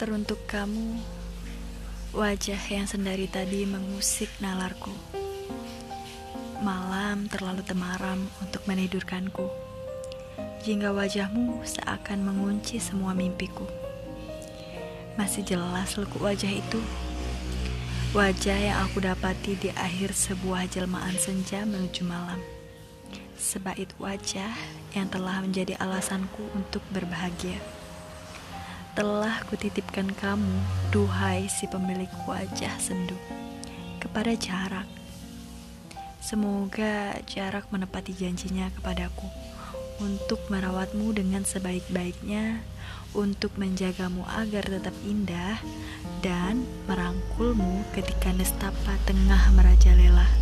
Teruntuk kamu, wajah yang sendari tadi mengusik nalarku. Malam terlalu temaram untuk menidurkanku. Jingga wajahmu seakan mengunci semua mimpiku. Masih jelas lekuk wajah itu. Wajah yang aku dapati di akhir sebuah jelmaan senja menuju malam. Sebait wajah yang telah menjadi alasanku untuk berbahagia telah kutitipkan kamu, duhai si pemilik wajah sendu, kepada jarak. Semoga jarak menepati janjinya kepadaku untuk merawatmu dengan sebaik-baiknya, untuk menjagamu agar tetap indah, dan merangkulmu ketika nestapa tengah merajalela.